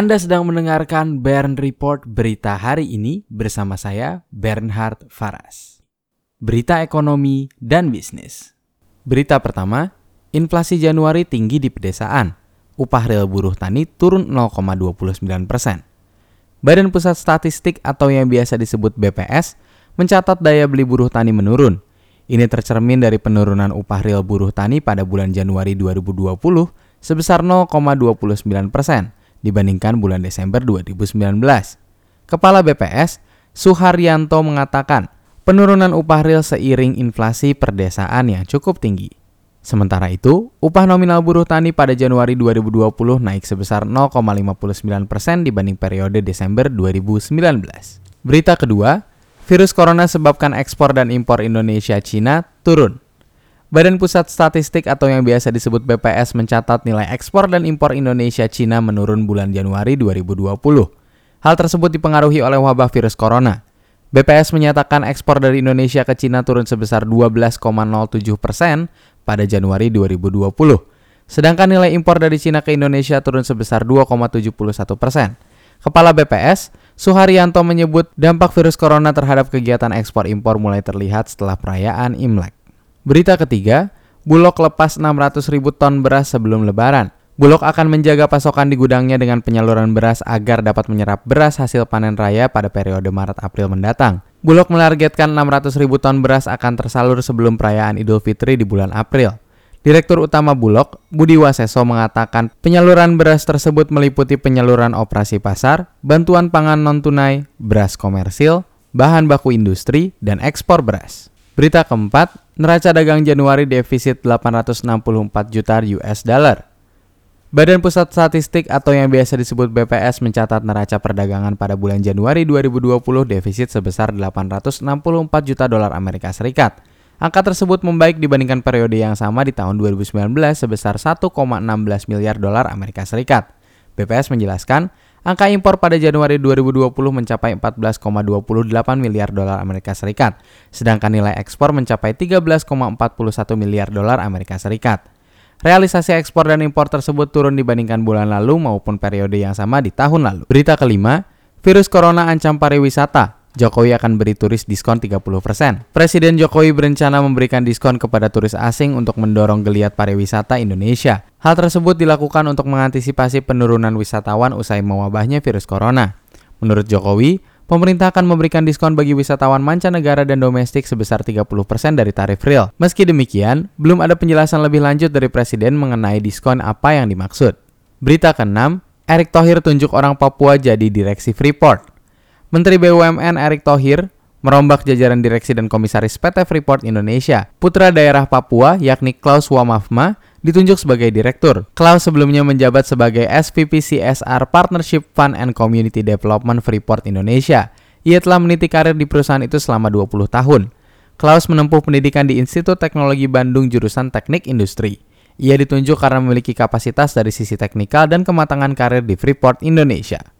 Anda sedang mendengarkan Bern Report berita hari ini bersama saya Bernhard Faras. Berita ekonomi dan bisnis. Berita pertama, inflasi Januari tinggi di pedesaan. Upah real buruh tani turun 0,29 persen. Badan Pusat Statistik atau yang biasa disebut BPS mencatat daya beli buruh tani menurun. Ini tercermin dari penurunan upah real buruh tani pada bulan Januari 2020 sebesar 0,29 persen dibandingkan bulan Desember 2019. Kepala BPS, Suharyanto mengatakan, penurunan upah real seiring inflasi perdesaan yang cukup tinggi. Sementara itu, upah nominal buruh tani pada Januari 2020 naik sebesar 0,59 persen dibanding periode Desember 2019. Berita kedua, virus corona sebabkan ekspor dan impor Indonesia Cina turun. Badan Pusat Statistik atau yang biasa disebut BPS mencatat nilai ekspor dan impor Indonesia Cina menurun bulan Januari 2020. Hal tersebut dipengaruhi oleh wabah virus corona. BPS menyatakan ekspor dari Indonesia ke Cina turun sebesar 12,07 persen pada Januari 2020. Sedangkan nilai impor dari Cina ke Indonesia turun sebesar 2,71 persen. Kepala BPS, Suharyanto menyebut dampak virus corona terhadap kegiatan ekspor impor mulai terlihat setelah perayaan Imlek. Berita ketiga, Bulog lepas 600 ribu ton beras sebelum lebaran. Bulog akan menjaga pasokan di gudangnya dengan penyaluran beras agar dapat menyerap beras hasil panen raya pada periode Maret-April mendatang. Bulog menargetkan 600 ribu ton beras akan tersalur sebelum perayaan Idul Fitri di bulan April. Direktur Utama Bulog, Budi Waseso mengatakan penyaluran beras tersebut meliputi penyaluran operasi pasar, bantuan pangan non-tunai, beras komersil, bahan baku industri, dan ekspor beras. Berita keempat, neraca dagang Januari defisit 864 juta US dollar. Badan Pusat Statistik atau yang biasa disebut BPS mencatat neraca perdagangan pada bulan Januari 2020 defisit sebesar 864 juta dolar Amerika Serikat. Angka tersebut membaik dibandingkan periode yang sama di tahun 2019 sebesar 1,16 miliar dolar Amerika Serikat. BPS menjelaskan, Angka impor pada Januari 2020 mencapai 14,28 miliar dolar Amerika Serikat, sedangkan nilai ekspor mencapai 13,41 miliar dolar Amerika Serikat. Realisasi ekspor dan impor tersebut turun dibandingkan bulan lalu maupun periode yang sama di tahun lalu. Berita kelima, virus corona ancam pariwisata. Jokowi akan beri turis diskon 30%. Presiden Jokowi berencana memberikan diskon kepada turis asing untuk mendorong geliat pariwisata Indonesia. Hal tersebut dilakukan untuk mengantisipasi penurunan wisatawan usai mewabahnya virus corona. Menurut Jokowi, pemerintah akan memberikan diskon bagi wisatawan mancanegara dan domestik sebesar 30% dari tarif real. Meski demikian, belum ada penjelasan lebih lanjut dari Presiden mengenai diskon apa yang dimaksud. Berita ke-6, Erick Thohir tunjuk orang Papua jadi direksi Freeport. Menteri BUMN Erick Thohir merombak jajaran direksi dan komisaris PT Freeport Indonesia. Putra daerah Papua yakni Klaus Wamafma ditunjuk sebagai direktur. Klaus sebelumnya menjabat sebagai SVP CSR Partnership Fund and Community Development Freeport Indonesia. Ia telah meniti karir di perusahaan itu selama 20 tahun. Klaus menempuh pendidikan di Institut Teknologi Bandung jurusan Teknik Industri. Ia ditunjuk karena memiliki kapasitas dari sisi teknikal dan kematangan karir di Freeport Indonesia.